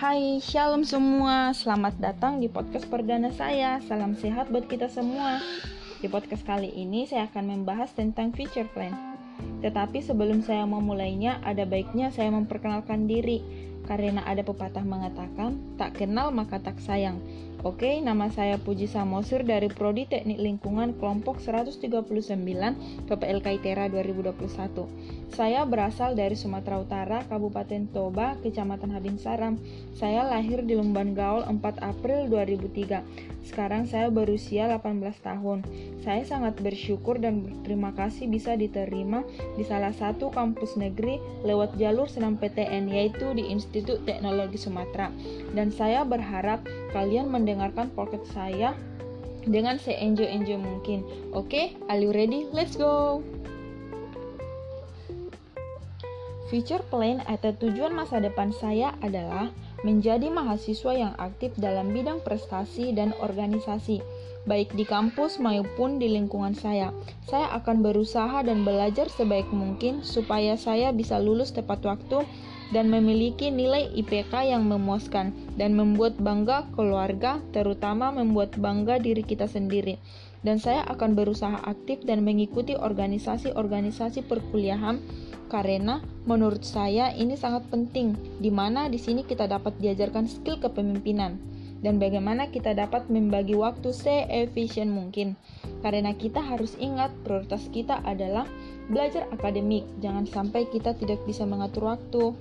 Hai, shalom semua. Selamat datang di podcast perdana saya. Salam sehat buat kita semua. Di podcast kali ini saya akan membahas tentang future plan. Tetapi sebelum saya memulainya, ada baiknya saya memperkenalkan diri. Karena ada pepatah mengatakan, tak kenal maka tak sayang. Oke, nama saya Puji Samosir dari Prodi Teknik Lingkungan kelompok 139 PPLK ITERA 2021. Saya berasal dari Sumatera Utara, Kabupaten Toba, Kecamatan Habin Saram. Saya lahir di Lumban Gaul 4 April 2003. Sekarang saya berusia 18 tahun. Saya sangat bersyukur dan berterima kasih bisa diterima di salah satu kampus negeri lewat jalur senam PTN yaitu di Institut Teknologi Sumatera. Dan saya berharap kalian mendengar mendengarkan podcast saya dengan se-enjoy-enjoy mungkin. Oke, okay, are you ready? Let's go! Future plan atau tujuan masa depan saya adalah menjadi mahasiswa yang aktif dalam bidang prestasi dan organisasi, baik di kampus maupun di lingkungan saya. Saya akan berusaha dan belajar sebaik mungkin supaya saya bisa lulus tepat waktu dan memiliki nilai IPK yang memuaskan dan membuat bangga keluarga, terutama membuat bangga diri kita sendiri. Dan saya akan berusaha aktif dan mengikuti organisasi-organisasi perkuliahan karena menurut saya ini sangat penting di mana di sini kita dapat diajarkan skill kepemimpinan dan bagaimana kita dapat membagi waktu se-efisien mungkin. Karena kita harus ingat prioritas kita adalah belajar akademik. Jangan sampai kita tidak bisa mengatur waktu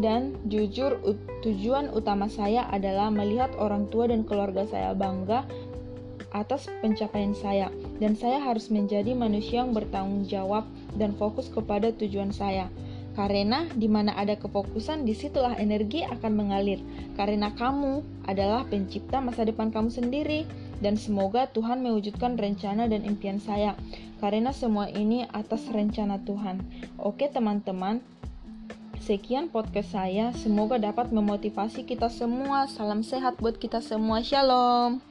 dan jujur tujuan utama saya adalah melihat orang tua dan keluarga saya bangga atas pencapaian saya dan saya harus menjadi manusia yang bertanggung jawab dan fokus kepada tujuan saya. Karena di mana ada kefokusan, di situlah energi akan mengalir. Karena kamu adalah pencipta masa depan kamu sendiri, dan semoga Tuhan mewujudkan rencana dan impian saya. Karena semua ini atas rencana Tuhan. Oke, teman-teman, Sekian podcast saya, semoga dapat memotivasi kita semua. Salam sehat buat kita semua. Shalom.